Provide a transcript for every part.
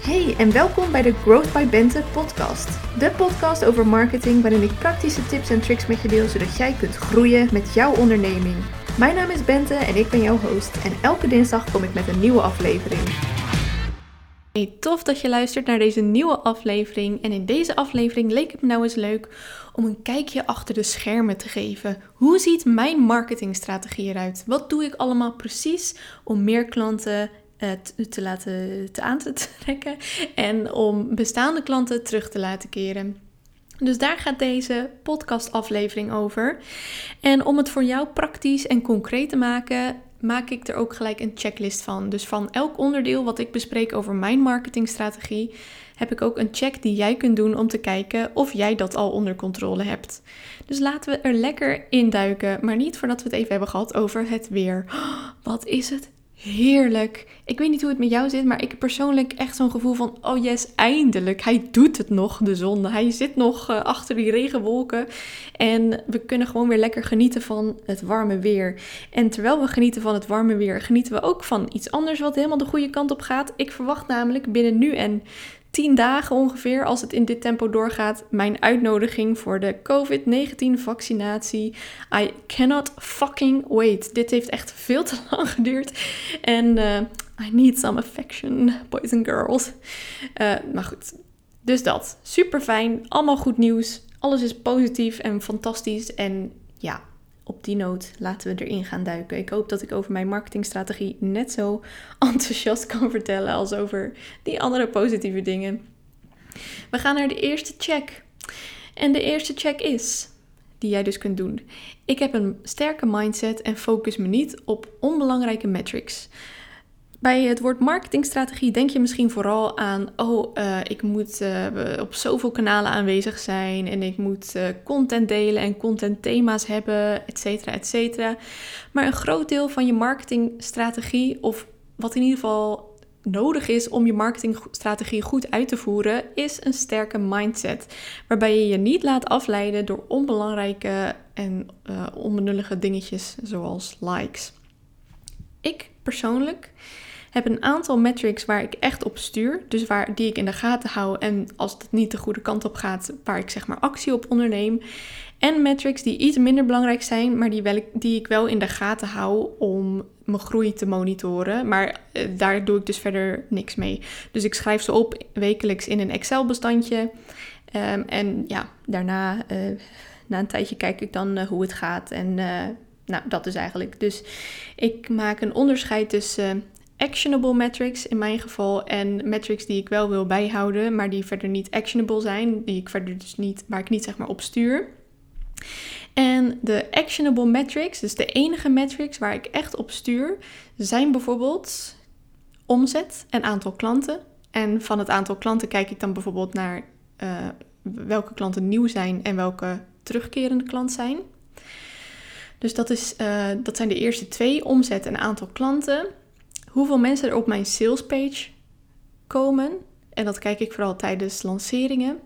Hey en welkom bij de Growth by Bente podcast. De podcast over marketing waarin ik praktische tips en tricks met je deel zodat jij kunt groeien met jouw onderneming. Mijn naam is Bente en ik ben jouw host en elke dinsdag kom ik met een nieuwe aflevering. Hey, tof dat je luistert naar deze nieuwe aflevering. En in deze aflevering leek het me nou eens leuk om een kijkje achter de schermen te geven. Hoe ziet mijn marketingstrategie eruit? Wat doe ik allemaal precies om meer klanten uh, te, laten te aan te trekken en om bestaande klanten terug te laten keren. Dus daar gaat deze podcastaflevering over. En om het voor jou praktisch en concreet te maken, maak ik er ook gelijk een checklist van. Dus van elk onderdeel wat ik bespreek over mijn marketingstrategie, heb ik ook een check die jij kunt doen om te kijken of jij dat al onder controle hebt. Dus laten we er lekker induiken, maar niet voordat we het even hebben gehad over het weer. Wat is het heerlijk. Ik weet niet hoe het met jou zit, maar ik heb persoonlijk echt zo'n gevoel van: oh yes, eindelijk. Hij doet het nog, de zon. Hij zit nog eh, achter die regenwolken. En we kunnen gewoon weer lekker genieten van het warme weer. En terwijl we genieten van het warme weer, genieten we ook van iets anders wat helemaal de goede kant op gaat. Ik verwacht namelijk binnen nu en 10 dagen ongeveer, als het in dit tempo doorgaat, mijn uitnodiging voor de COVID-19 vaccinatie. I cannot fucking wait. Dit heeft echt veel te lang geduurd. En uh, I need some affection, boys and girls. Uh, maar goed, dus dat. Super fijn. Allemaal goed nieuws. Alles is positief en fantastisch. En ja, op die noot laten we erin gaan duiken. Ik hoop dat ik over mijn marketingstrategie net zo enthousiast kan vertellen als over die andere positieve dingen. We gaan naar de eerste check. En de eerste check is, die jij dus kunt doen. Ik heb een sterke mindset en focus me niet op onbelangrijke metrics. Bij het woord marketingstrategie denk je misschien vooral aan, oh, uh, ik moet uh, op zoveel kanalen aanwezig zijn en ik moet uh, content delen en contentthema's hebben, et cetera, et cetera. Maar een groot deel van je marketingstrategie, of wat in ieder geval nodig is om je marketingstrategie goed uit te voeren, is een sterke mindset. Waarbij je je niet laat afleiden door onbelangrijke en onbenullige dingetjes zoals likes. Ik persoonlijk heb een aantal metrics waar ik echt op stuur. Dus waar, die ik in de gaten hou. En als het niet de goede kant op gaat, waar ik zeg maar actie op onderneem. En metrics die iets minder belangrijk zijn, maar die, wel, die ik wel in de gaten hou om mijn groei te monitoren. Maar eh, daar doe ik dus verder niks mee. Dus ik schrijf ze op wekelijks in een Excel-bestandje. Ehm, en ja, daarna, uh, na een tijdje, kijk ik dan uh, hoe het gaat. En nou, dat is eigenlijk. Dus ik maak een onderscheid tussen actionable metrics in mijn geval en metrics die ik wel wil bijhouden, maar die verder niet actionable zijn, die ik verder dus niet, waar ik niet zeg maar op stuur. En de actionable metrics, dus de enige metrics waar ik echt op stuur, zijn bijvoorbeeld omzet en aantal klanten. En van het aantal klanten kijk ik dan bijvoorbeeld naar uh, welke klanten nieuw zijn en welke terugkerende klant zijn. Dus dat, is, uh, dat zijn de eerste twee, omzet en aantal klanten hoeveel mensen er op mijn salespage komen. En dat kijk ik vooral tijdens lanceringen.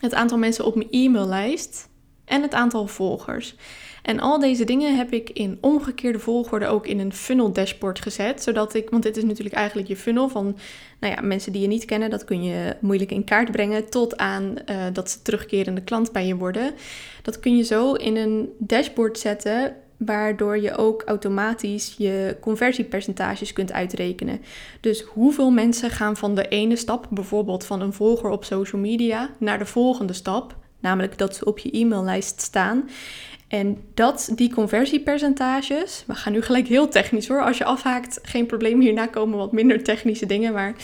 Het aantal mensen op mijn e-maillijst en het aantal volgers. En al deze dingen heb ik in omgekeerde volgorde ook in een funnel dashboard gezet. Zodat ik, want dit is natuurlijk eigenlijk je funnel van nou ja, mensen die je niet kennen. Dat kun je moeilijk in kaart brengen tot aan uh, dat ze terugkerende klant bij je worden. Dat kun je zo in een dashboard zetten waardoor je ook automatisch je conversiepercentages kunt uitrekenen. Dus hoeveel mensen gaan van de ene stap, bijvoorbeeld van een volger op social media, naar de volgende stap, namelijk dat ze op je e-maillijst staan. En dat, die conversiepercentages, we gaan nu gelijk heel technisch hoor. Als je afhaakt, geen probleem, hierna komen wat minder technische dingen. Maar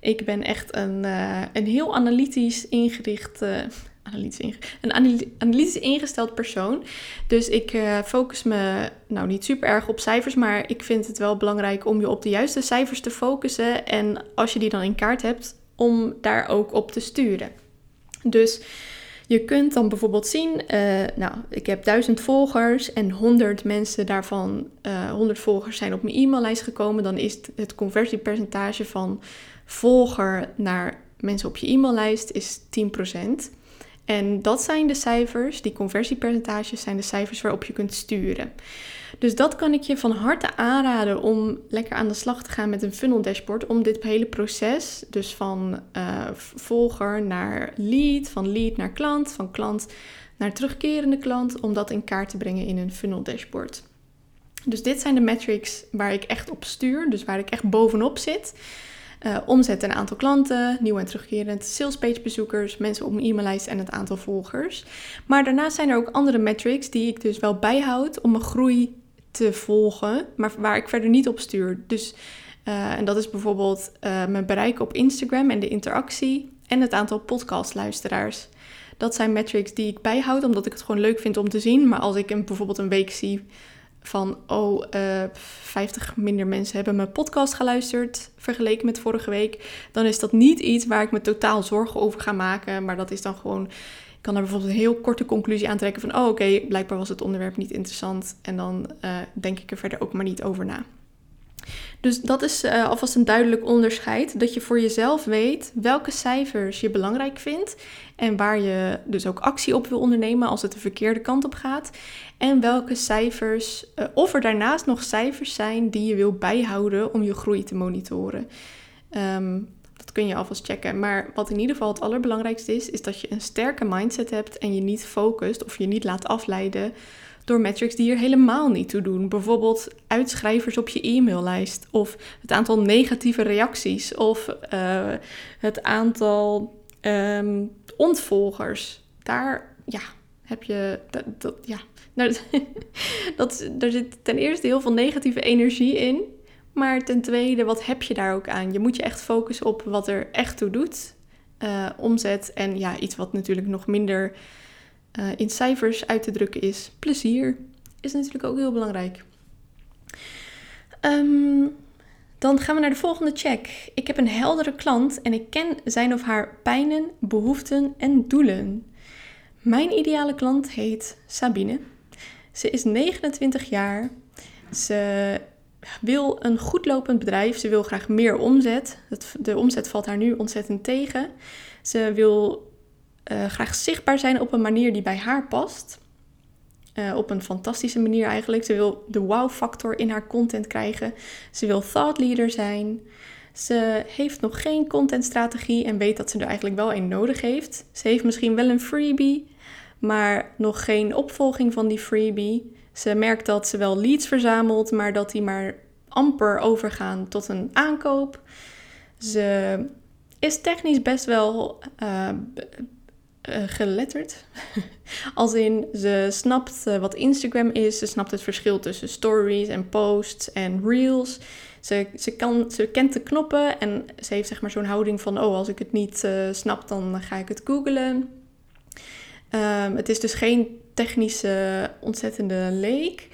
ik ben echt een, uh, een heel analytisch ingericht uh, een analytisch ingesteld persoon. Dus ik uh, focus me nou niet super erg op cijfers, maar ik vind het wel belangrijk om je op de juiste cijfers te focussen. En als je die dan in kaart hebt, om daar ook op te sturen. Dus je kunt dan bijvoorbeeld zien, uh, nou, ik heb 1000 volgers en 100 mensen daarvan, uh, eh, 100 volgers zijn op mijn e-maillijst gekomen. Dan is het conversiepercentage van volger naar mensen op je e-maillijst is 10%. En dat zijn de cijfers, die conversiepercentages zijn de cijfers waarop je kunt sturen. Dus dat kan ik je van harte aanraden om lekker aan de slag te gaan met een funnel dashboard. Om dit hele proces, dus van uh, volger naar lead, van lead naar klant, van klant naar terugkerende klant, om dat in kaart te brengen in een funnel dashboard. Dus dit zijn de metrics waar ik echt op stuur, dus waar ik echt bovenop zit. Uh, omzet en aantal klanten, nieuw en terugkerend salespage bezoekers, mensen op mijn e-maillijst en het aantal volgers. Maar daarnaast zijn er ook andere metrics die ik dus wel bijhoud om mijn groei te volgen, maar waar ik verder niet op stuur. Dus, uh, en dat is bijvoorbeeld uh, mijn bereik op Instagram en de interactie en het aantal podcastluisteraars. Dat zijn metrics die ik bijhoud, omdat ik het gewoon leuk vind om te zien. Maar als ik een, bijvoorbeeld een week zie van, oh, uh, eh, 50 minder mensen hebben mijn podcast geluisterd vergeleken met vorige week, dan is dat niet iets waar ik me totaal zorgen over ga maken. Maar dat is dan gewoon, ik kan daar bijvoorbeeld een heel korte conclusie aantrekken van, oh oké, blijkbaar was het onderwerp niet interessant. En dan uh, denk ik er verder ook maar niet over na. Dus dat is uh, alvast een duidelijk onderscheid. Dat je voor jezelf weet welke cijfers je belangrijk vindt. En waar je dus ook actie op wil ondernemen als het de verkeerde kant op gaat. En welke cijfers, uh, of er daarnaast nog cijfers zijn die je wil bijhouden om je groei te monitoren. Um, dat kun je alvast checken. Maar wat in ieder geval het allerbelangrijkste is, is dat je een sterke mindset hebt en je niet focust of je niet laat afleiden door metrics die er helemaal niet toe doen. Bijvoorbeeld uitschrijvers op je e-maillijst of het aantal negatieve reacties of uh, het aantal um, ontvolgers. Daar ja, heb je dat, dat ja. Nou, dat, daar zit ten eerste heel veel negatieve energie in. Maar ten tweede, wat heb je daar ook aan? Je moet je echt focussen op wat er echt toe doet. Uh, omzet en ja, iets wat natuurlijk nog minder uh, in cijfers uit te drukken is. Plezier is natuurlijk ook heel belangrijk. Um, dan gaan we naar de volgende check. Ik heb een heldere klant en ik ken zijn of haar pijnen, behoeften en doelen. Mijn ideale klant heet Sabine. Ze is 29 jaar. Ze wil een goed lopend bedrijf. Ze wil graag meer omzet. De omzet valt haar nu ontzettend tegen. Ze wil uh, graag zichtbaar zijn op een manier die bij haar past. Uh, op een fantastische manier eigenlijk. Ze wil de wow-factor in haar content krijgen. Ze wil thought leader zijn. Ze heeft nog geen contentstrategie en weet dat ze er eigenlijk wel een nodig heeft. Ze heeft misschien wel een freebie, maar nog geen opvolging van die freebie. Ze merkt dat ze wel leads verzamelt, maar dat die maar amper overgaan tot een aankoop. Ze is technisch best wel uh, uh, geletterd. Als in, ze snapt uh, wat Instagram is. Ze snapt het verschil tussen stories en posts en reels. Ze, ze, kan, ze kent de knoppen en ze heeft zeg maar zo'n houding van... oh, als ik het niet uh, snap, dan ga ik het googlen. Um, het is dus geen technische ontzettende leek.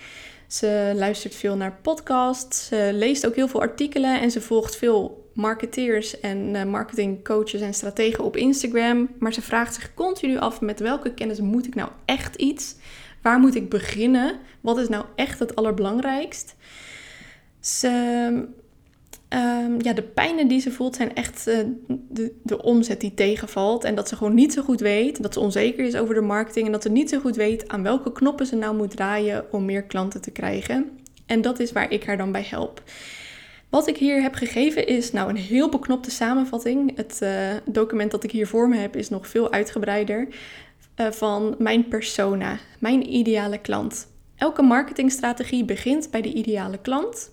Ze luistert veel naar podcasts. Ze leest ook heel veel artikelen en ze volgt veel marketeers en uh, marketingcoaches en strategen op Instagram. Maar ze vraagt zich continu af met welke kennis moet ik nou echt iets? Waar moet ik beginnen? Wat is nou echt het allerbelangrijkst? Ze, um, ja, de pijnen die ze voelt zijn echt uh, de, de omzet die tegenvalt. En dat ze gewoon niet zo goed weet, dat ze onzeker is over de marketing. En dat ze niet zo goed weet aan welke knoppen ze nou moet draaien om meer klanten te krijgen. En dat is waar ik haar dan bij help. Wat ik hier heb gegeven is nou een heel beknopte samenvatting. Het uh, document dat ik hier voor me heb is nog veel uitgebreider. Uh, van mijn persona, mijn ideale klant. Elke marketingstrategie begint bij de ideale klant.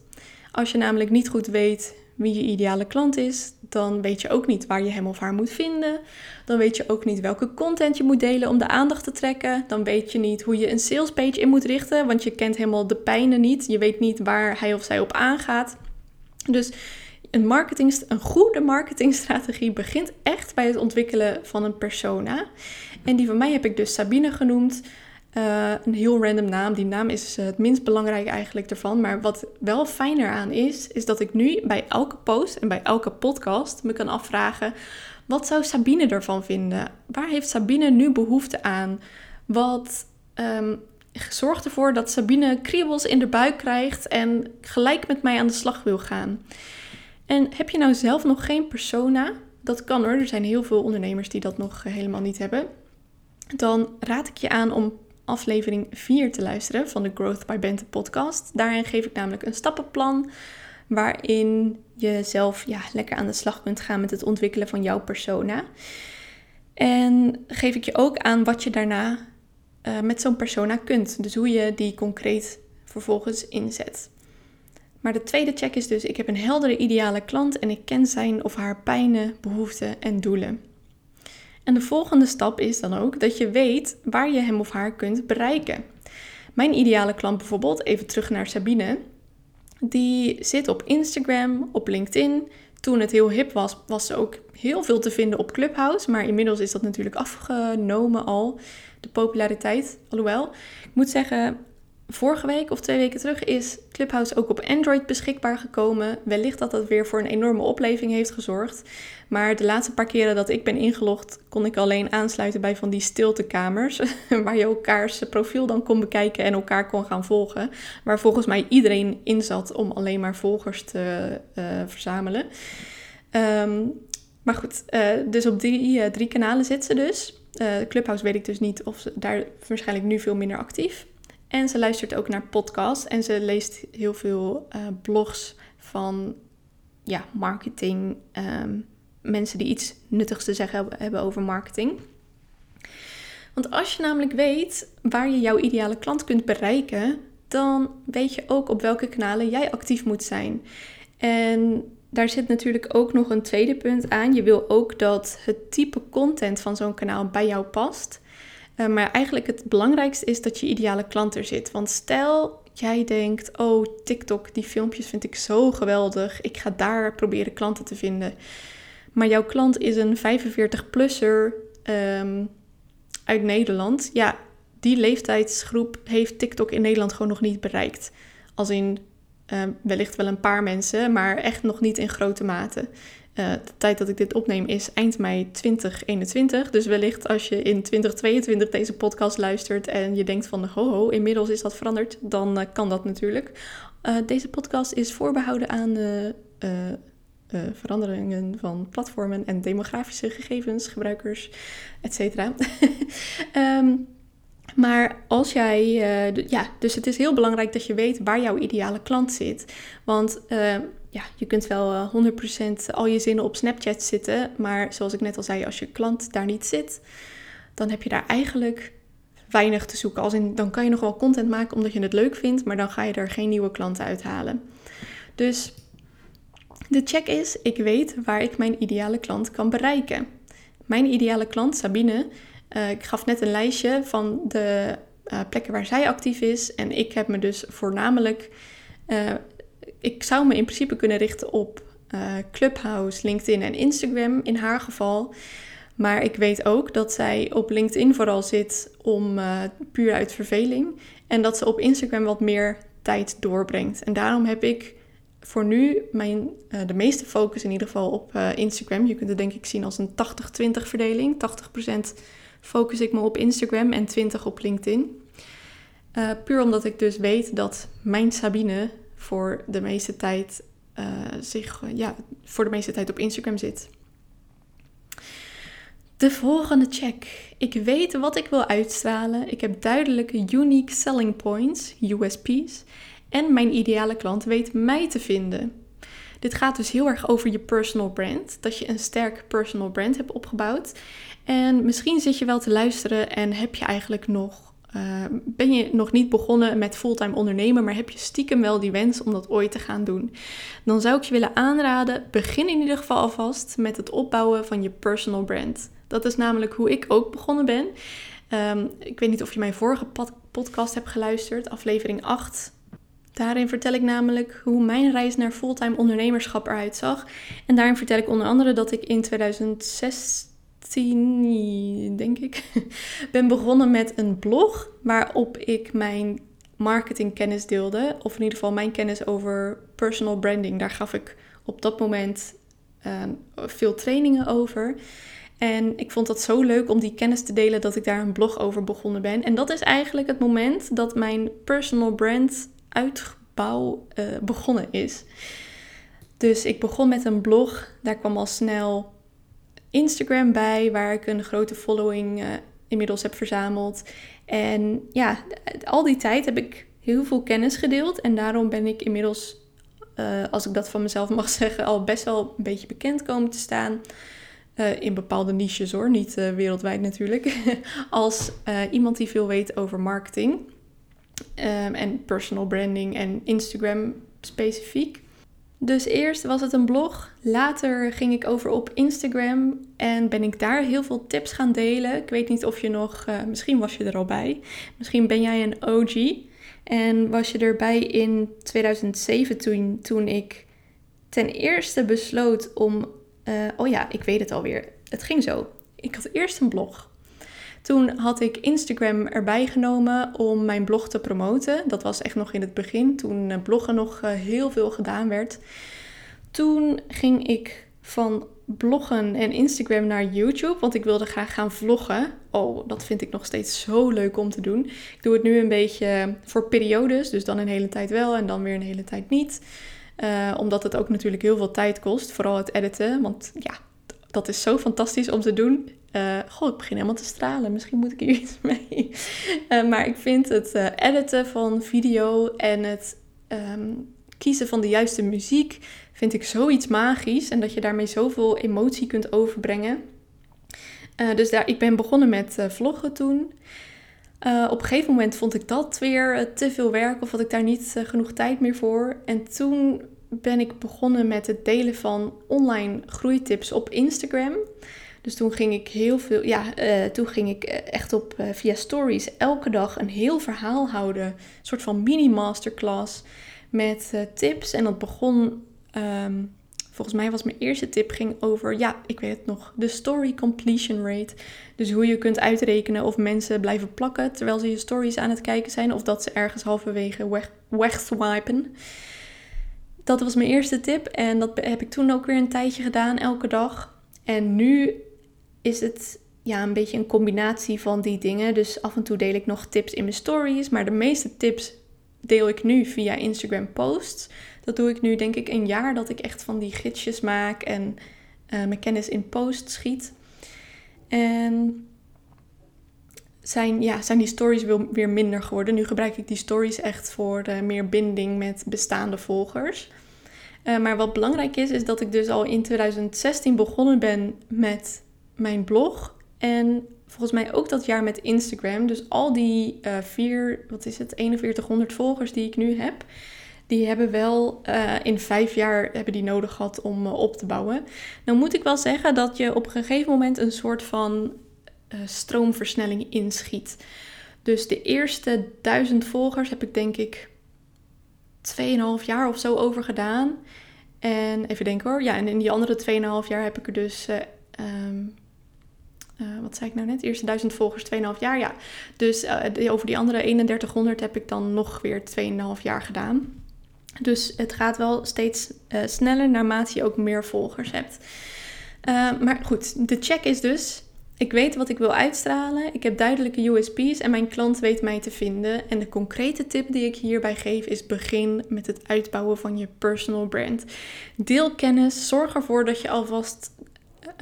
Als je namelijk niet goed weet wie je ideale klant is, dan weet je ook niet waar je hem of haar moet vinden. Dan weet je ook niet welke content je moet delen om de aandacht te trekken. Dan weet je niet hoe je een salespage in moet richten, want je kent helemaal de pijnen niet. Je weet niet waar hij of zij op aangaat. Dus een, marketing, een goede marketingstrategie begint echt bij het ontwikkelen van een persona. En die van mij heb ik dus Sabine genoemd. Uh, een heel random naam. Die naam is het minst belangrijk eigenlijk ervan. Maar wat wel fijner aan is, is dat ik nu bij elke post en bij elke podcast me kan afvragen: wat zou Sabine ervan vinden? Waar heeft Sabine nu behoefte aan? Wat um, zorg ervoor dat Sabine kriebels in de buik krijgt en gelijk met mij aan de slag wil gaan. En heb je nou zelf nog geen persona? Dat kan hoor. Er zijn heel veel ondernemers die dat nog helemaal niet hebben. dan raad ik je aan om aflevering 4 te luisteren van de Growth by Bente podcast. Daarin geef ik namelijk een stappenplan waarin je zelf ja, lekker aan de slag kunt gaan met het ontwikkelen van jouw persona. En geef ik je ook aan wat je daarna uh, met zo'n persona kunt. Dus hoe je die concreet vervolgens inzet. Maar de tweede check is dus: ik heb een heldere ideale klant en ik ken zijn of haar pijnen, behoeften en doelen. En de volgende stap is dan ook dat je weet waar je hem of haar kunt bereiken. Mijn ideale klant bijvoorbeeld, even terug naar Sabine, die zit op Instagram, op LinkedIn. Toen het heel hip was, was ze ook heel veel te vinden op Clubhouse. Maar inmiddels is dat natuurlijk afgenomen al, de populariteit. Alhoewel, ik moet zeggen, vorige week of twee weken terug is Clubhouse ook op Android beschikbaar gekomen. Wellicht dat dat weer voor een enorme opleving heeft gezorgd. Maar de laatste paar keren dat ik ben ingelogd, kon ik alleen aansluiten bij van die stiltekamers. Waar je elkaars profiel dan kon bekijken en elkaar kon gaan volgen. Waar volgens mij iedereen in zat om alleen maar volgers te uh, verzamelen. Ehm, maar goed, uh, dus op die uh, drie kanalen zit ze dus. Clubhouse weet ik dus niet of ze daar waarschijnlijk nu veel minder actief. En ze luistert ook naar podcasts en ze leest heel veel uh, blogs van ja, marketing. Um, mensen die iets nuttigs te zeggen hebben over marketing. Want als je namelijk weet waar je jouw ideale klant kunt bereiken, dan weet je ook op welke kanalen jij actief moet zijn. En daar zit natuurlijk ook nog een tweede punt aan. Je wil ook dat het type content van zo'n kanaal bij jou past. Uh, maar eigenlijk het belangrijkste is dat je ideale klant er zit. Want stel jij denkt, oh TikTok, die filmpjes vind ik zo geweldig. Ik ga daar proberen klanten te vinden. Maar jouw klant is een 45-plusser um, uit Nederland. Ja, die leeftijdsgroep heeft TikTok in Nederland gewoon nog niet bereikt. Als in uh, wellicht wel een paar mensen, maar echt nog niet in grote mate. Uh, de tijd dat ik dit opneem is eind mei 2021. Dus wellicht als je in 2022 deze podcast luistert en je denkt van ho ho, inmiddels is dat veranderd, dan uh, kan dat natuurlijk. Uh, deze podcast is voorbehouden aan de veranderingen van platformen en demografische gegevens, gebruikers, etc. um, Maar als jij, ja, dus het is heel belangrijk dat je weet waar jouw ideale klant zit. Want ja, je kunt wel 100% eh, al je zinnen op Snapchat zitten, maar zoals ik net al zei, als je klant daar niet zit, dan heb je daar eigenlijk weinig te zoeken. Als in, dan kan je nog wel content maken omdat je het leuk vindt, maar dan ga je er geen nieuwe klanten uithalen. Dus de check is, ik weet waar ik mijn ideale klant kan bereiken. Mijn ideale klant, Sabine, uh, ik gaf net een lijstje van de uh, plekken waar zij actief is. En ik heb me dus voornamelijk. Ik zou me in principe kunnen richten op Clubhouse, LinkedIn en Instagram in haar geval. Maar ik weet ook dat zij op LinkedIn vooral zit om puur uit verveling. En dat ze op Instagram wat meer tijd doorbrengt. En daarom heb ik voor nu mijn, de meeste focus in ieder geval op Instagram. Je kunt het denk ik zien als een 80-20 verdeling. 80% focus ik me op Instagram en 20 op LinkedIn. Puur omdat ik dus weet dat mijn Sabine voor de meeste tijd uh, zich ja, voor de meeste tijd op Instagram zit. De volgende check. Ik weet wat ik wil uitstralen. Ik heb duidelijke unique selling points, USP's. En mijn ideale klant weet mij te vinden. Dit gaat dus heel erg over je personal brand. Dat je een sterk personal brand hebt opgebouwd. En misschien zit je wel te luisteren en heb je eigenlijk nog. Uh, ben je nog niet begonnen met fulltime ondernemen, maar heb je stiekem wel die wens om dat ooit te gaan doen? Dan zou ik je willen aanraden: begin in ieder geval alvast met het opbouwen van je personal brand. Dat is namelijk hoe ik ook begonnen ben. Um, ik weet niet of je mijn vorige podcast hebt geluisterd, aflevering 8. Daarin vertel ik namelijk hoe mijn reis naar fulltime ondernemerschap eruit zag. En daarin vertel ik onder andere dat ik in 2016 denk ik, ben begonnen met een blog waarop ik mijn marketingkennis deelde. Of in ieder geval mijn kennis over personal branding. Daar gaf ik op dat moment ehm, veel trainingen over. En ik vond dat zo leuk om die kennis te delen dat ik daar een blog over begonnen ben. En dat is eigenlijk het moment dat mijn personal brand uitbouw uh, begonnen is. Dus ik begon met een blog. Daar kwam al snel Instagram bij, waar ik een grote following uh, inmiddels heb verzameld. En ja, al die tijd heb ik heel veel kennis gedeeld. En daarom ben ik inmiddels, eh, als ik dat van mezelf mag zeggen, al best wel een beetje bekend komen te staan. Uh, in bepaalde niches hoor, niet wereldwijd natuurlijk. als iemand die veel weet over marketing um, en personal branding en Instagram specifiek. Dus eerst was het een blog, later ging ik over op Instagram en ben ik daar heel veel tips gaan delen. Ik weet niet of je nog, uh, misschien was je er al bij, misschien ben jij een OG en was je erbij in 2007 toen, toen ik ten eerste besloot om, uh, oh ja, ik weet het alweer, het ging zo. Ik had eerst een blog. Toen had ik Instagram erbij genomen om mijn blog te promoten. Dat was echt nog in het begin, toen eh, bloggen nog eh, heel veel gedaan werd. Toen ging ik van bloggen en Instagram naar YouTube, want ik wilde graag gaan vloggen. Oh, dat vind ik nog steeds zo leuk om te doen. Ik doe het nu een beetje voor periodes, dus dan een hele tijd wel en dan weer een hele tijd niet. Uh, omdat het ook natuurlijk heel veel tijd kost, vooral het editen. Want ja, dat is zo fantastisch om te doen. Uh, goh, ik begin helemaal te stralen. Misschien moet ik hier iets mee. Uh, maar ik vind het uh, editen van video en het um, kiezen van de juiste muziek... vind ik zoiets magisch. En dat je daarmee zoveel emotie kunt overbrengen. dus daar, ik ben begonnen met vloggen toen. op een gegeven moment vond ik dat weer te veel werk... of had ik daar niet genoeg tijd meer voor. En toen ben ik begonnen met het delen van online groeitips op Instagram... Dus toen ging ik heel veel, ja, uh, toen ging ik eh, echt op uh, via stories elke dag een heel verhaal houden. Een soort van mini masterclass met tips. En dat begon, um, volgens mij was mijn eerste tip, ging over, ja, ik weet het nog, de story completion rate. Dus hoe je kunt uitrekenen of mensen blijven plakken terwijl ze je stories aan het kijken zijn. Of dat ze ergens halverwege weg, wegswipen. Dat was mijn eerste tip en dat heb ik toen ook weer een tijdje gedaan, elke dag. En nu is het ja, een beetje een combinatie van die dingen. Dus af en toe deel ik nog tips in mijn stories. Maar de meeste tips deel ik nu via Instagram posts. Dat doe ik nu denk ik een jaar dat ik echt van die gidsjes maak en uh, mijn kennis in posts schiet. En zijn, ja, zijn die stories weer minder geworden. Nu gebruik ik die stories echt voor uh, meer binding met bestaande volgers. Uh, maar wat belangrijk is, is dat ik dus al in 2016 begonnen ben met mijn blog en volgens mij ook dat jaar met Instagram. Dus al die uh, vier, wat is het, 4100 volgers die ik nu heb, die hebben wel uh, in vijf jaar hebben die nodig gehad om uh, op te bouwen. Nou moet ik wel zeggen dat je op een gegeven moment een soort van stroomversnelling inschiet. Dus de eerste duizend volgers heb ik denk ik 2,5 jaar of zo over gedaan. En even denken hoor. Ja, en in die andere 2,5 jaar heb ik er dus um, uh, wat zei ik nou net? Eerste duizend volgers, 2,5 jaar. Ja. Dus uh, over die andere 3100 heb ik dan nog weer 2,5 jaar gedaan. Dus het gaat wel steeds uh, sneller naarmate je ook meer volgers hebt. maar goed, de check is dus: ik weet wat ik wil uitstralen. Ik heb duidelijke USP's en mijn klant weet mij te vinden. En de concrete tip die ik hierbij geef is: begin met het uitbouwen van je personal brand. Deel kennis. Zorg ervoor dat je alvast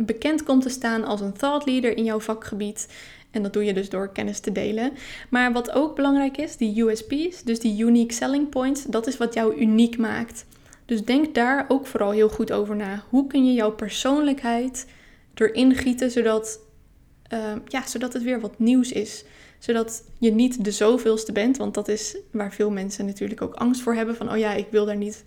bekend komt te staan als een thought leader in jouw vakgebied. En dat doe je dus door kennis te delen. Maar wat ook belangrijk is, die USP's, dus die unique selling points, dat is wat jou uniek maakt. Dus denk daar ook vooral heel goed over na. Hoe kun je jouw persoonlijkheid erin gieten zodat, uh, ja, zodat het weer wat nieuws is? Zodat je niet de zoveelste bent, want dat is waar veel mensen natuurlijk ook angst voor hebben. Van, oh ja, ik wil daar niet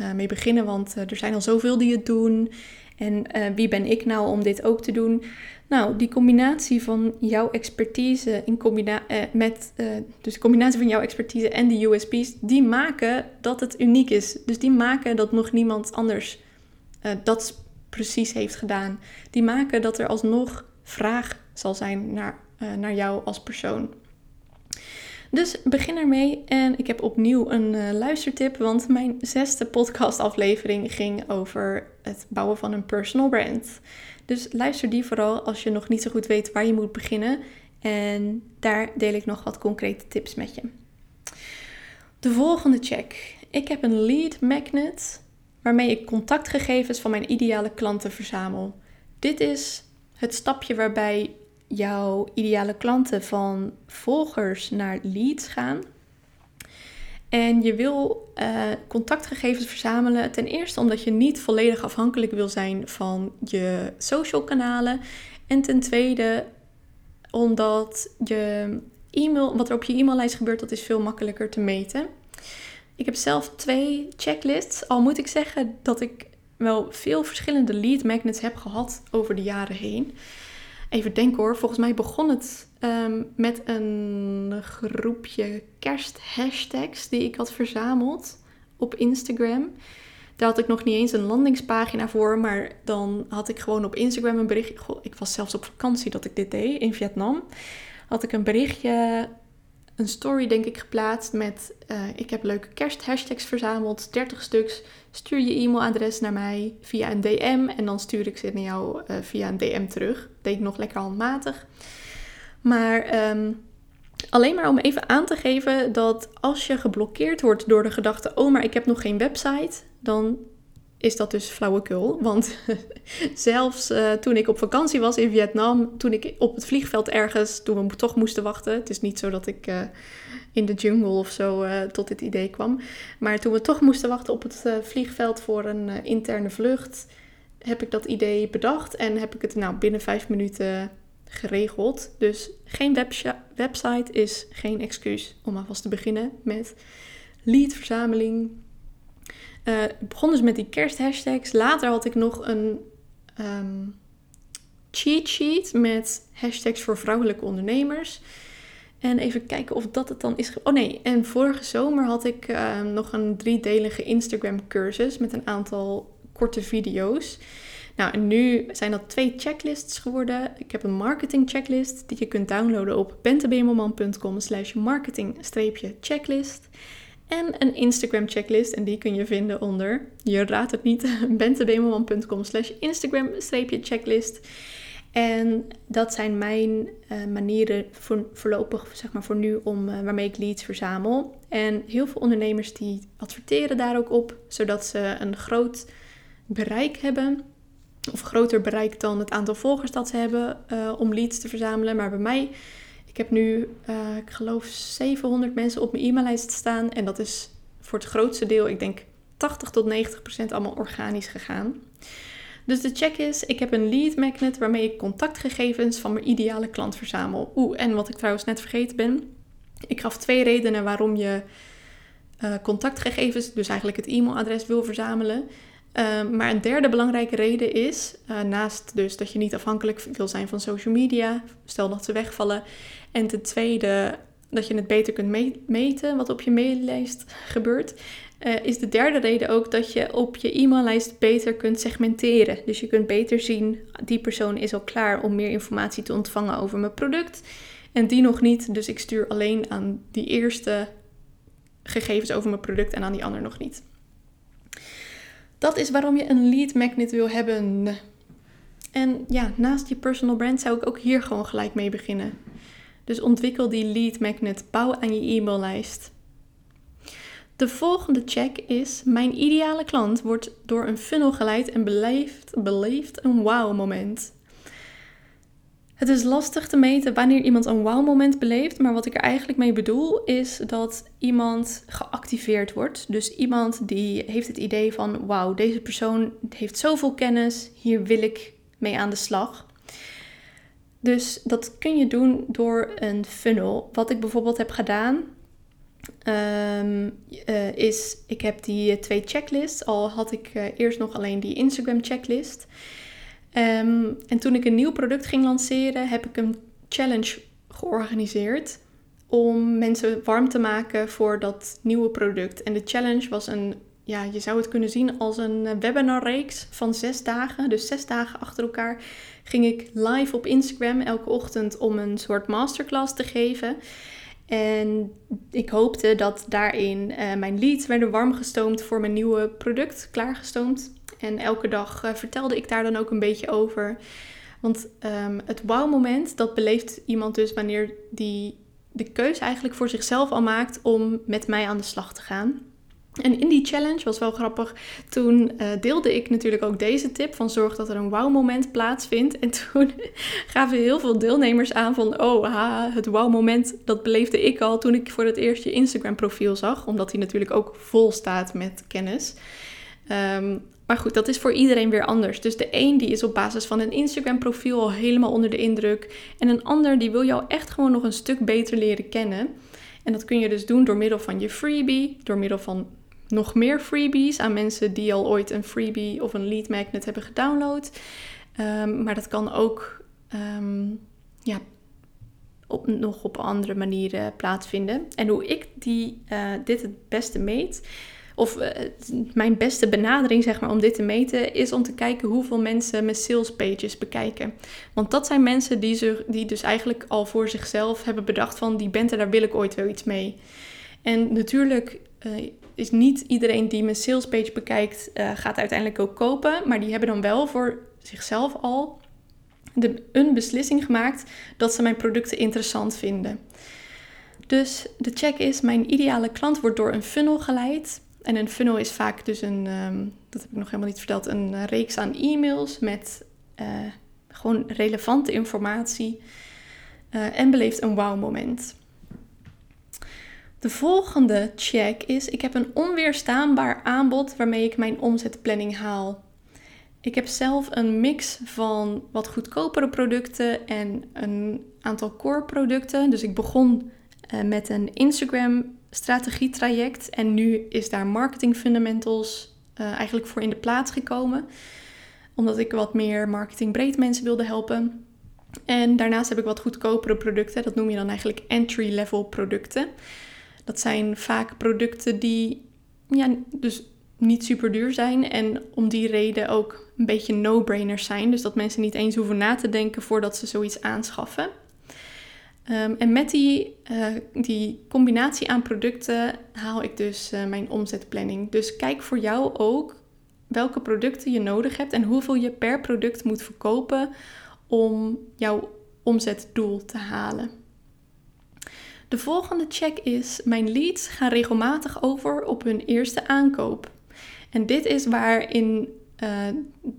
uh, mee beginnen, want uh, er zijn al zoveel die het doen. En uh, wie ben ik nou om dit ook te doen? Nou, die combinatie van jouw expertise in combina uh, met, uh, dus de combinatie van jouw expertise en die USP's, die maken dat het uniek is. Dus die maken dat nog niemand anders dat precies heeft gedaan. Die maken dat er alsnog vraag zal zijn naar, naar jou als persoon. Dus begin ermee en ik heb opnieuw een uh, luistertip, want mijn zesde podcastaflevering ging over het bouwen van een personal brand. Dus luister die vooral als je nog niet zo goed weet waar je moet beginnen. En daar deel ik nog wat concrete tips met je. De volgende check. Ik heb een lead magnet waarmee ik contactgegevens van mijn ideale klanten verzamel. Dit is het stapje waarbij jouw ideale klanten van volgers naar leads gaan. En je wil uh, contactgegevens verzamelen. Ten eerste omdat je niet volledig afhankelijk wil zijn van je social kanalen. En ten tweede omdat je e-mail, wat er op je e-maillijst gebeurt, dat is veel makkelijker te meten. Ik heb zelf twee checklists. Al moet ik zeggen dat ik wel veel verschillende lead magnets heb gehad over de jaren heen. Even denken hoor, volgens mij begon het ehm, met een groepje kersthashtags die ik had verzameld op Instagram. Daar had ik nog niet eens een landingspagina voor, maar dan had ik gewoon op Instagram een berichtje. Goh, ik was zelfs op vakantie dat ik dit deed in Vietnam. Had ik een berichtje, een story denk ik geplaatst met: uh, Ik heb leuke kersthashtags verzameld, 30 stuks. Stuur je e-mailadres naar mij via een DM en dan stuur ik ze naar jou uh, via een DM terug. Deed ik nog lekker handmatig. Maar um, alleen maar om even aan te geven dat als je geblokkeerd wordt door de gedachte: Oh, maar ik heb nog geen website dan is dat dus flauwekul. Want zelfs uh, toen ik op vakantie was in Vietnam, toen ik op het vliegveld ergens, toen we toch moesten wachten. Het is niet zo dat ik uh, in de jungle of zo uh, tot dit idee kwam. Maar toen we toch moesten wachten op het vliegveld voor een interne vlucht, heb ik dat idee bedacht en heb ik het nou binnen vijf minuten geregeld. Dus geen website is geen excuus om alvast te beginnen met leadverzameling uh, ik begon dus met die kersthashtags. Later had ik nog een um, cheat sheet met hashtags voor vrouwelijke ondernemers. En even kijken of dat het dan is. Oh nee, en vorige zomer had ik ehm, nog een driedelige Instagram cursus met een aantal korte video's. Nou, en nu zijn dat twee checklists geworden. Ik heb een marketing checklist die je kunt downloaden op bentebemelman.com slash marketing-checklist en een Instagram checklist. En die kun je vinden onder, je raadt het niet, bentebemelman.com slash Instagram checklist. En dat zijn mijn uh, manieren voor, voorlopig, zeg maar voor nu, om, uh, waarmee ik leads verzamel. En heel veel ondernemers die adverteren daar ook op, zodat ze een groot bereik hebben. Of groter bereik dan het aantal volgers dat ze hebben uh, om leads te verzamelen. Maar bij mij ik heb nu, uh, ik geloof, 700 mensen op mijn e-maillijst staan. En dat is voor het grootste deel, ik denk 80 tot 90 procent allemaal organisch gegaan. Dus de check is, ik heb een lead magnet waarmee ik contactgegevens van mijn ideale klant verzamel. Oeh, en wat ik trouwens net vergeten ben. Ik gaf twee redenen waarom je uh, contactgegevens, dus eigenlijk het e-mailadres wil verzamelen. Ehm, maar een derde belangrijke reden is, uh, naast dus dat je niet afhankelijk wil zijn van social media, stel dat ze wegvallen. En ten tweede dat je het beter kunt meten wat op je maillijst gebeurt. Uh, is de derde reden ook dat je op je e-maillijst beter kunt segmenteren. Dus je kunt beter zien, die persoon is al klaar om meer informatie te ontvangen over mijn product. En die nog niet, dus ik stuur alleen aan die eerste gegevens over mijn product en aan die ander nog niet. Dat is waarom je een lead magnet wil hebben. En ja, naast je personal brand zou ik ook hier gewoon gelijk mee beginnen. Dus ontwikkel die lead magnet, bouw aan je e-maillijst. De volgende check is: mijn ideale klant wordt door een funnel geleid en beleeft, een wow moment. Het is lastig te meten wanneer iemand een wow-moment beleeft, maar wat ik er eigenlijk mee bedoel is dat iemand geactiveerd wordt. Dus iemand die heeft het idee van: wauw, deze persoon heeft zoveel kennis, hier wil ik mee aan de slag. Dus dat kun je doen door een funnel. Wat ik bijvoorbeeld heb gedaan, ehm, eh, is ik heb die twee checklists. Al had ik uh, eerst nog alleen die Instagram checklist. Ehm, en toen ik een nieuw product ging lanceren, heb ik een challenge georganiseerd om mensen warm te maken voor dat nieuwe product. En de challenge was een, ja, je zou het kunnen zien als een webinarreeks van zes dagen. Dus zes dagen achter elkaar ging ik live op Instagram elke ochtend om een soort masterclass te geven. En ik hoopte dat daarin uh, mijn leads werden warm gestoomd voor mijn nieuwe product, klaargestoomd. En elke dag uh, vertelde ik daar dan ook een beetje over. Want um, het wow-moment, dat beleeft iemand dus wanneer die de keuze eigenlijk voor zichzelf al maakt om met mij aan de slag te gaan. En in die challenge was wel grappig. Toen uh, deelde ik natuurlijk ook deze tip van zorg dat er een wow-moment plaatsvindt. En toen gaven heel veel deelnemers aan van oh, ha, het wow-moment dat beleefde ik al toen ik voor het eerst je Instagram-profiel zag, omdat die natuurlijk ook vol staat met kennis. Um, maar goed, dat is voor iedereen weer anders. Dus de een die is op basis van een Instagram profiel al helemaal onder de indruk. En een ander die wil jou echt gewoon nog een stuk beter leren kennen. En dat kun je dus doen door middel van je freebie, door middel van nog meer freebies aan mensen die al ooit een freebie of een lead magnet hebben gedownload. Um, maar dat kan ook um, ja, op, nog op andere manieren plaatsvinden. En hoe ik die, uh, dit het beste meet, of uh, mijn beste benadering zeg maar, om dit te meten is om te kijken hoeveel mensen mijn sales pages bekijken. Want dat zijn mensen die, ze, die dus eigenlijk al voor zichzelf hebben bedacht van die bente, daar wil ik ooit wel iets mee. En natuurlijk uh, is niet iedereen die mijn sales page bekijkt, uh, gaat uiteindelijk ook kopen. Maar die hebben dan wel voor zichzelf al een beslissing gemaakt dat ze mijn producten interessant vinden. Dus de check is, mijn ideale klant wordt door een funnel geleid. En een funnel is vaak dus een, um, dat heb ik nog helemaal niet verteld, een reeks aan e-mails met uh, gewoon relevante informatie uh, en beleeft een wow moment. De volgende check is, ik heb een onweerstaanbaar aanbod waarmee ik mijn omzetplanning haal. Ik heb zelf een mix van wat goedkopere producten en een aantal core producten. Dus ik begon met een Instagram strategietraject. En nu is daar marketing fundamentals uh, eigenlijk voor in de plaats gekomen. Omdat ik wat meer marketing breed mensen wilde helpen. En daarnaast heb ik wat goedkopere producten. Dat noem je dan eigenlijk entry-level producten. Dat zijn vaak producten die ja, dus niet super duur zijn. En om die reden ook een beetje no-brainers zijn. Dus dat mensen niet eens hoeven na te denken voordat ze zoiets aanschaffen. Um, en met die, uh, die combinatie aan producten haal ik dus uh, mijn omzetplanning. Dus kijk voor jou ook welke producten je nodig hebt en hoeveel je per product moet verkopen om jouw omzetdoel te halen. De volgende check is: mijn leads gaan regelmatig over op hun eerste aankoop. En dit is waarin uh,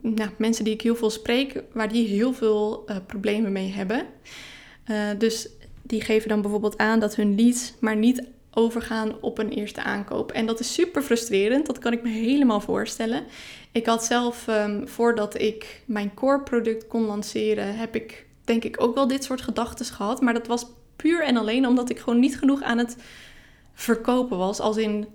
nou, mensen die ik heel veel spreek, waar die heel veel problemen mee hebben. Uh, dus die geven dan bijvoorbeeld aan dat hun leads maar niet overgaan op een eerste aankoop. En dat is super frustrerend, dat kan ik me helemaal voorstellen. Ik had zelf, um, voordat ik mijn core product kon lanceren, heb ik denk ik ook wel dit soort gedachten gehad. Maar dat was puur en alleen omdat ik gewoon niet genoeg aan het verkopen was. Als in,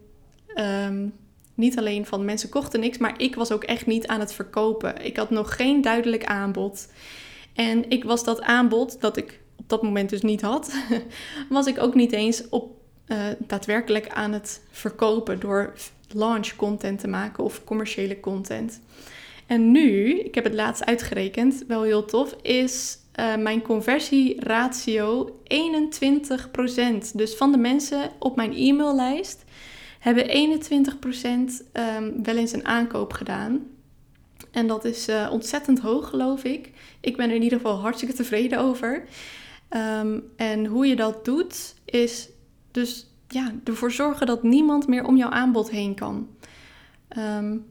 um, niet alleen van mensen kochten niks, maar ik was ook echt niet aan het verkopen. Ik had nog geen duidelijk aanbod. En ik was dat aanbod dat ik dat moment dus niet had, was ik ook niet eens op uh, daadwerkelijk aan het verkopen door launch content te maken of commerciële content. En nu, ik heb het laatst uitgerekend, wel heel tof, is uh, mijn conversieratio 21%. Dus van de mensen op mijn e-maillijst hebben 21% um, ehm, wel eens een aankoop gedaan. En dat is uh, ontzettend hoog, geloof ik. Ik ben er in ieder geval hartstikke tevreden over. Um, en hoe je dat doet, is dus ja, ervoor zorgen dat niemand meer om jouw aanbod heen kan. Um,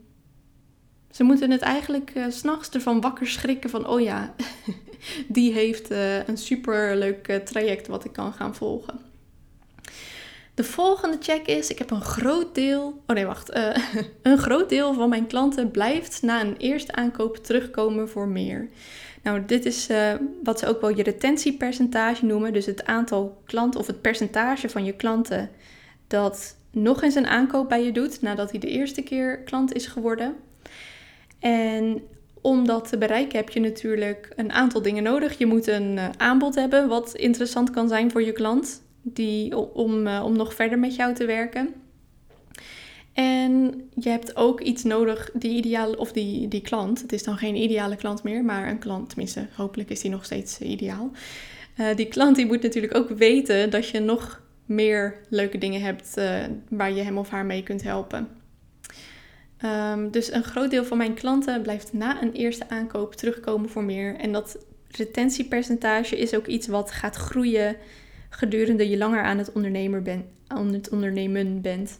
ze moeten het eigenlijk uh, s'nachts ervan wakker schrikken van, oh ja, die heeft uh, een superleuk uh, traject wat ik kan gaan volgen. De volgende check is, ik heb een groot deel, oh nee wacht, een groot deel van mijn klanten blijft na een eerste aankoop terugkomen voor meer. Nou, dit is uh, wat ze ook wel je retentiepercentage noemen. Dus het aantal klanten of het percentage van je klanten dat nog eens een aankoop bij je doet nadat hij de eerste keer klant is geworden. En om dat te bereiken heb je natuurlijk een aantal dingen nodig. Je moet een uh, aanbod hebben wat interessant kan zijn voor je klant die, om, uh, om nog verder met jou te werken. En je hebt ook iets nodig, die ideale, of die, die klant. Het is dan geen ideale klant meer, maar een klant, tenminste, hopelijk is die nog steeds uh, ideaal. Uh, die klant die moet natuurlijk ook weten dat je nog meer leuke dingen hebt uh, waar je hem of haar mee kunt helpen. Um, dus een groot deel van mijn klanten blijft na een eerste aankoop terugkomen voor meer. En dat retentiepercentage is ook iets wat gaat groeien gedurende je langer aan het, ondernemer ben, aan het ondernemen bent.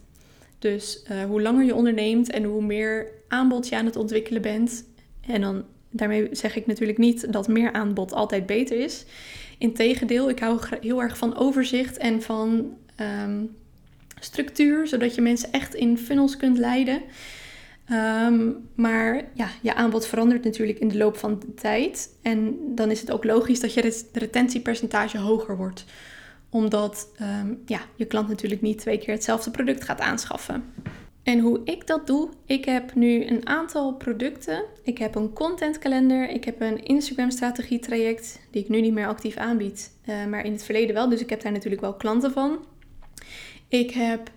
Dus uh, hoe langer je onderneemt en hoe meer aanbod je aan het ontwikkelen bent. En dan daarmee zeg ik natuurlijk niet dat meer aanbod altijd beter is. Integendeel, ik hou heel erg van overzicht en van um, structuur, zodat je mensen echt in funnels kunt leiden. Um, maar ja, je aanbod verandert natuurlijk in de loop van de tijd. En dan is het ook logisch dat je retentiepercentage hoger wordt. Omdat um, ja, je klant natuurlijk niet twee keer hetzelfde product gaat aanschaffen. En hoe ik dat doe, ik heb nu een aantal producten. Ik heb een contentkalender, ik heb een Instagram strategie traject, die ik nu niet meer actief aanbied, uh, maar in het verleden wel. Dus ik heb daar natuurlijk wel klanten van. Ik heb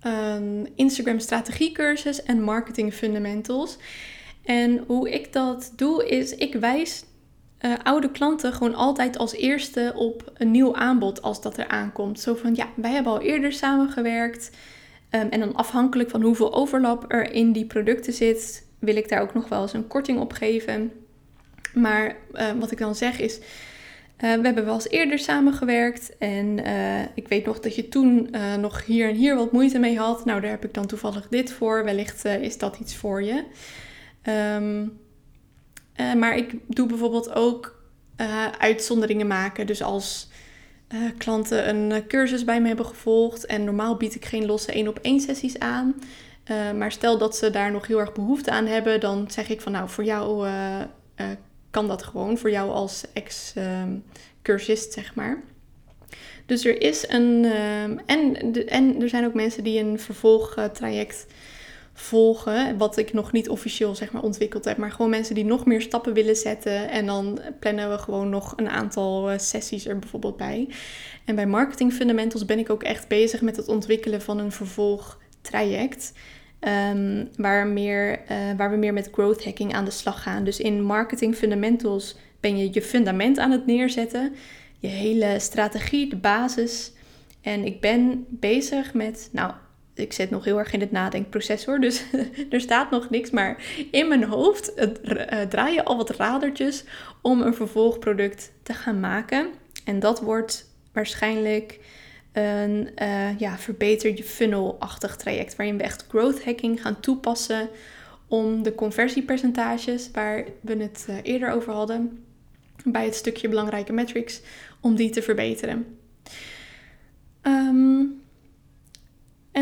een Instagram strategiecursus en marketing fundamentals. En hoe ik dat doe is, ik wijs uh, oude klanten gewoon altijd als eerste op een nieuw aanbod als dat er aankomt. Zo van, ja, wij hebben al eerder samengewerkt. Um, en dan afhankelijk van hoeveel overlap er in die producten zit, wil ik daar ook nog wel eens een korting op geven. Maar uh, wat ik dan zeg is, uh, we hebben wel eens eerder samengewerkt en uh, ik weet nog dat je toen nog hier en hier wat moeite mee had. Nou, daar heb ik dan toevallig dit voor. Wellicht is dat iets voor je. Um, maar ik doe bijvoorbeeld ook uitzonderingen maken. Dus als klanten een cursus bij me hebben gevolgd en normaal bied ik geen losse één op één sessies aan. maar stel dat ze daar nog heel erg behoefte aan hebben, dan zeg ik van nou, voor jou kan dat gewoon voor jou als ex-cursist, zeg maar. Dus er is een. En, en er zijn ook mensen die een vervolgtraject volgen. Wat ik nog niet officieel zeg maar, ontwikkeld heb. Maar gewoon mensen die nog meer stappen willen zetten. En dan plannen we gewoon nog een aantal eh, sessies er bijvoorbeeld bij. En bij Marketing Fundamentals ben ik ook echt bezig met het ontwikkelen van een vervolgtraject. Um, waar, meer, uh, waar we meer met growth hacking aan de slag gaan. Dus in marketing fundamentals ben je je fundament aan het neerzetten. Je hele strategie, de basis. En ik ben bezig met, nou, ik zit nog heel erg in het nadenkproces hoor, dus er staat nog niks. Maar in mijn hoofd uh, draai je al wat radertjes om een vervolgproduct te gaan maken. En dat wordt waarschijnlijk een uh, ja, verbeter je funnel-achtig traject. Waarin we echt growth hacking gaan toepassen om de conversiepercentages, waar we het uh, eerder over hadden, bij het stukje belangrijke metrics, om die te verbeteren. Um,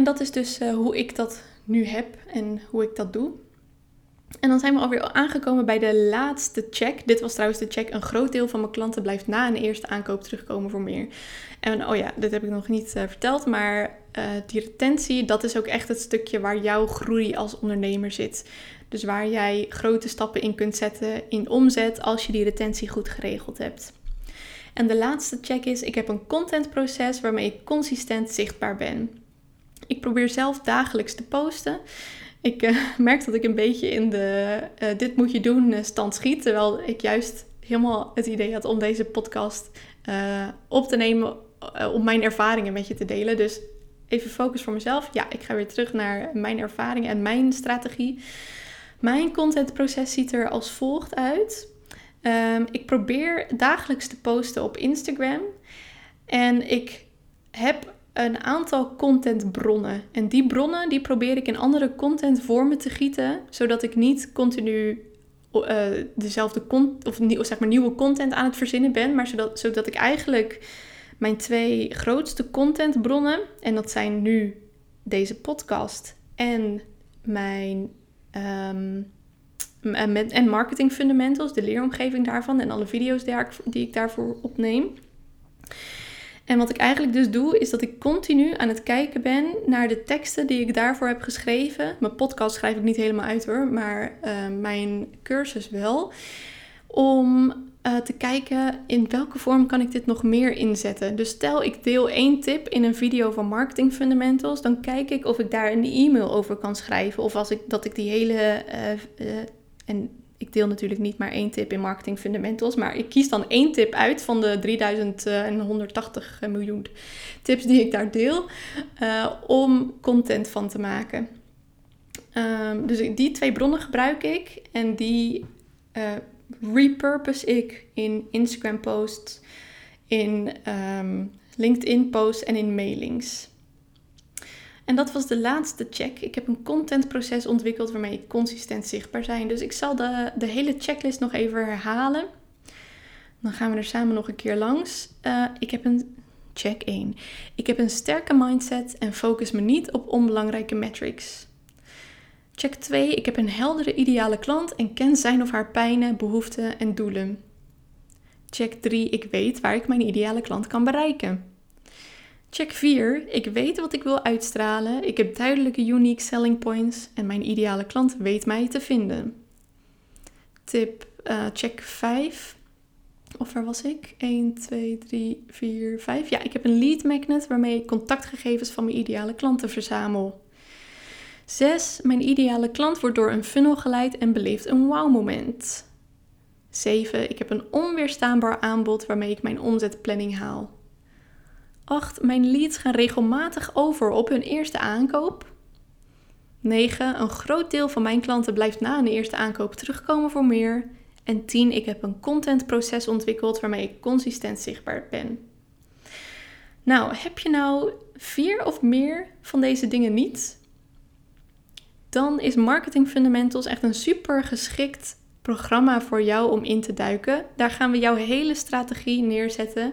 en dat is dus uh, hoe ik dat nu heb en hoe ik dat doe. En dan zijn we alweer aangekomen bij de laatste check. Dit was trouwens de check. Een groot deel van mijn klanten blijft na een eerste aankoop terugkomen voor meer. En oh ja, dit heb ik nog niet uh, verteld, maar uh, die retentie, dat is ook echt het stukje waar jouw groei als ondernemer zit. Dus waar jij grote stappen in kunt zetten in omzet als je die retentie goed geregeld hebt. En de laatste check is, ik heb een contentproces waarmee ik consistent zichtbaar ben. Ik probeer zelf dagelijks te posten. Ik uh, merk dat ik een beetje in de uh, dit moet je doen stand schiet. Terwijl ik juist helemaal het idee had om deze podcast op te nemen om mijn ervaringen met je te delen. Dus even focus voor mezelf. Ja, ik ga weer terug naar mijn ervaringen en mijn strategie. Mijn contentproces ziet er als volgt uit. Um, ik probeer dagelijks te posten op Instagram. En ik heb een aantal contentbronnen. En die bronnen die probeer ik in andere contentvormen te gieten, zodat ik niet continu uh, dezelfde of, zeg maar nieuwe content aan het verzinnen ben, maar zodat, zodat ik eigenlijk mijn twee grootste contentbronnen, en dat zijn nu deze podcast en mijn um, en marketing fundamentals, de leeromgeving daarvan en alle video's die ik daarvoor opneem. En wat ik eigenlijk dus doe, is dat ik continu aan het kijken ben naar de teksten die ik daarvoor heb geschreven. Mijn podcast schrijf ik niet helemaal uit hoor, maar uh, mijn cursus wel. Om uh, te kijken in welke vorm kan ik dit nog meer inzetten. Dus stel ik deel één tip in een video van Marketing Fundamentals, dan kijk ik of ik daar een e-mail over kan schrijven. Of als ik, dat ik die hele. Uh, en ik deel natuurlijk niet maar één tip in Marketing Fundamentals, maar ik kies dan één tip uit van de 3180 miljoen tips die ik daar deel, uh, om content van te maken. Um, dus die twee bronnen gebruik ik en die uh, repurpose ik in Instagram posts, in um, LinkedIn posts en in mailings. En dat was de laatste check. Ik heb een contentproces ontwikkeld waarmee ik consistent zichtbaar zijn. Dus ik zal de, de hele checklist nog even herhalen. Dan gaan we er samen nog een keer langs. Uh, ik heb een check 1. Ik heb een sterke mindset en focus me niet op onbelangrijke metrics. Check 2. Ik heb een heldere ideale klant en ken zijn of haar pijnen, behoeften en doelen. Check 3. Ik weet waar ik mijn ideale klant kan bereiken. Check 4. Ik weet wat ik wil uitstralen. Ik heb duidelijke unique selling points en mijn ideale klant weet mij te vinden. Tip uh, check 5. Of waar was ik? 1, 2, 3, 4, 5. Ja, ik heb een lead magnet waarmee ik contactgegevens van mijn ideale klanten verzamel. 6. Mijn ideale klant wordt door een funnel geleid en beleeft een wow moment. 7. Ik heb een onweerstaanbaar aanbod waarmee ik mijn omzetplanning haal. 8. Mijn leads gaan regelmatig over op hun eerste aankoop. 9. Een groot deel van mijn klanten blijft na een eerste aankoop terugkomen voor meer. En 10. Ik heb een contentproces ontwikkeld waarmee ik consistent zichtbaar ben. Nou, heb je nou vier of meer van deze dingen niet? Dan is Marketing Fundamentals echt een super geschikt programma voor jou om in te duiken. Daar gaan we jouw hele strategie neerzetten.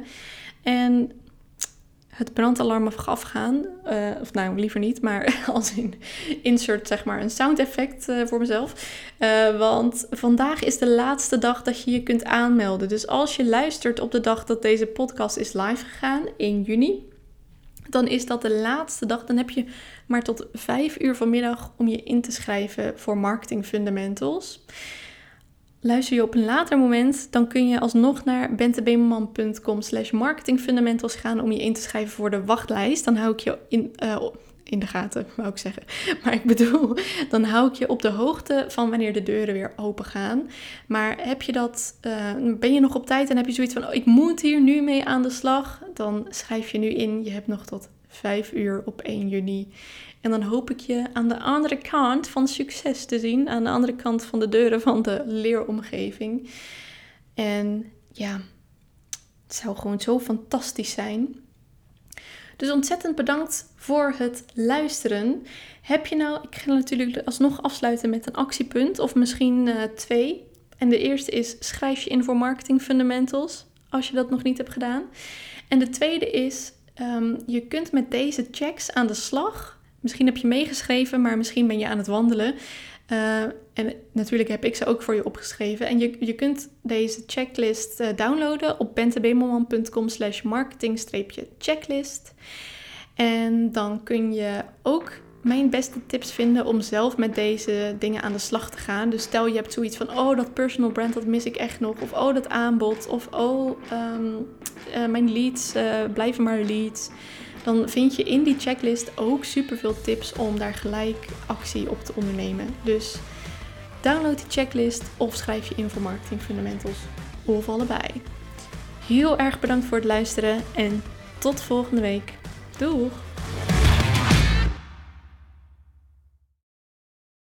En het brandalarm afgaan. Uh, of nou, liever niet, maar als in insert zeg maar een sound effect uh, voor mezelf. Uh, want vandaag is de laatste dag dat je je kunt aanmelden. Dus als je luistert op de dag dat deze podcast is live gegaan, in juni, dan is dat de laatste dag. Dan heb je maar tot 5 uur vanmiddag om je in te schrijven voor Marketing Fundamentals. Luister je op een later moment, dan kun je alsnog naar bentebemelman.com slash marketingfundamentals gaan om je in te schrijven voor de wachtlijst. Dan hou ik je in, uh, in de gaten, wou ik zeggen. Maar ik bedoel, dan hou ik je op de hoogte van wanneer de deuren weer open gaan. Maar heb je dat, uh, ben je nog op tijd en heb je zoiets van, oh, ik moet hier nu mee aan de slag? Dan schrijf je nu in, je hebt nog tot 5 uur op 1 juni. En dan hoop ik je aan de andere kant van succes te zien. Aan de andere kant van de deuren van de leeromgeving. En ja, het zou gewoon zo fantastisch zijn. Dus ontzettend bedankt voor het luisteren. Heb je nou, ik ga natuurlijk alsnog afsluiten met een actiepunt of misschien uh, twee. En de eerste is schrijf je in voor marketing fundamentals als je dat nog niet hebt gedaan. En de tweede is um, je kunt met deze checks aan de slag Misschien heb je meegeschreven, maar misschien ben je aan het wandelen. Uh, en natuurlijk heb ik ze ook voor je opgeschreven. En je, je kunt deze checklist uh, downloaden op bentebemelman.com slash marketing-checklist. En dan kun je ook mijn beste tips vinden om zelf met deze dingen aan de slag te gaan. Dus stel je hebt zoiets van, oh dat personal brand, dat mis ik echt nog. Of oh dat aanbod. Of oh um, uh, mijn leads, blijven maar leads dan vind je in die checklist ook super veel tips om daar gelijk actie op te ondernemen. Dus download die checklist of schrijf je in voor Marketing Fundamentals of allebei. Heel erg bedankt voor het luisteren en tot volgende week. Doeg!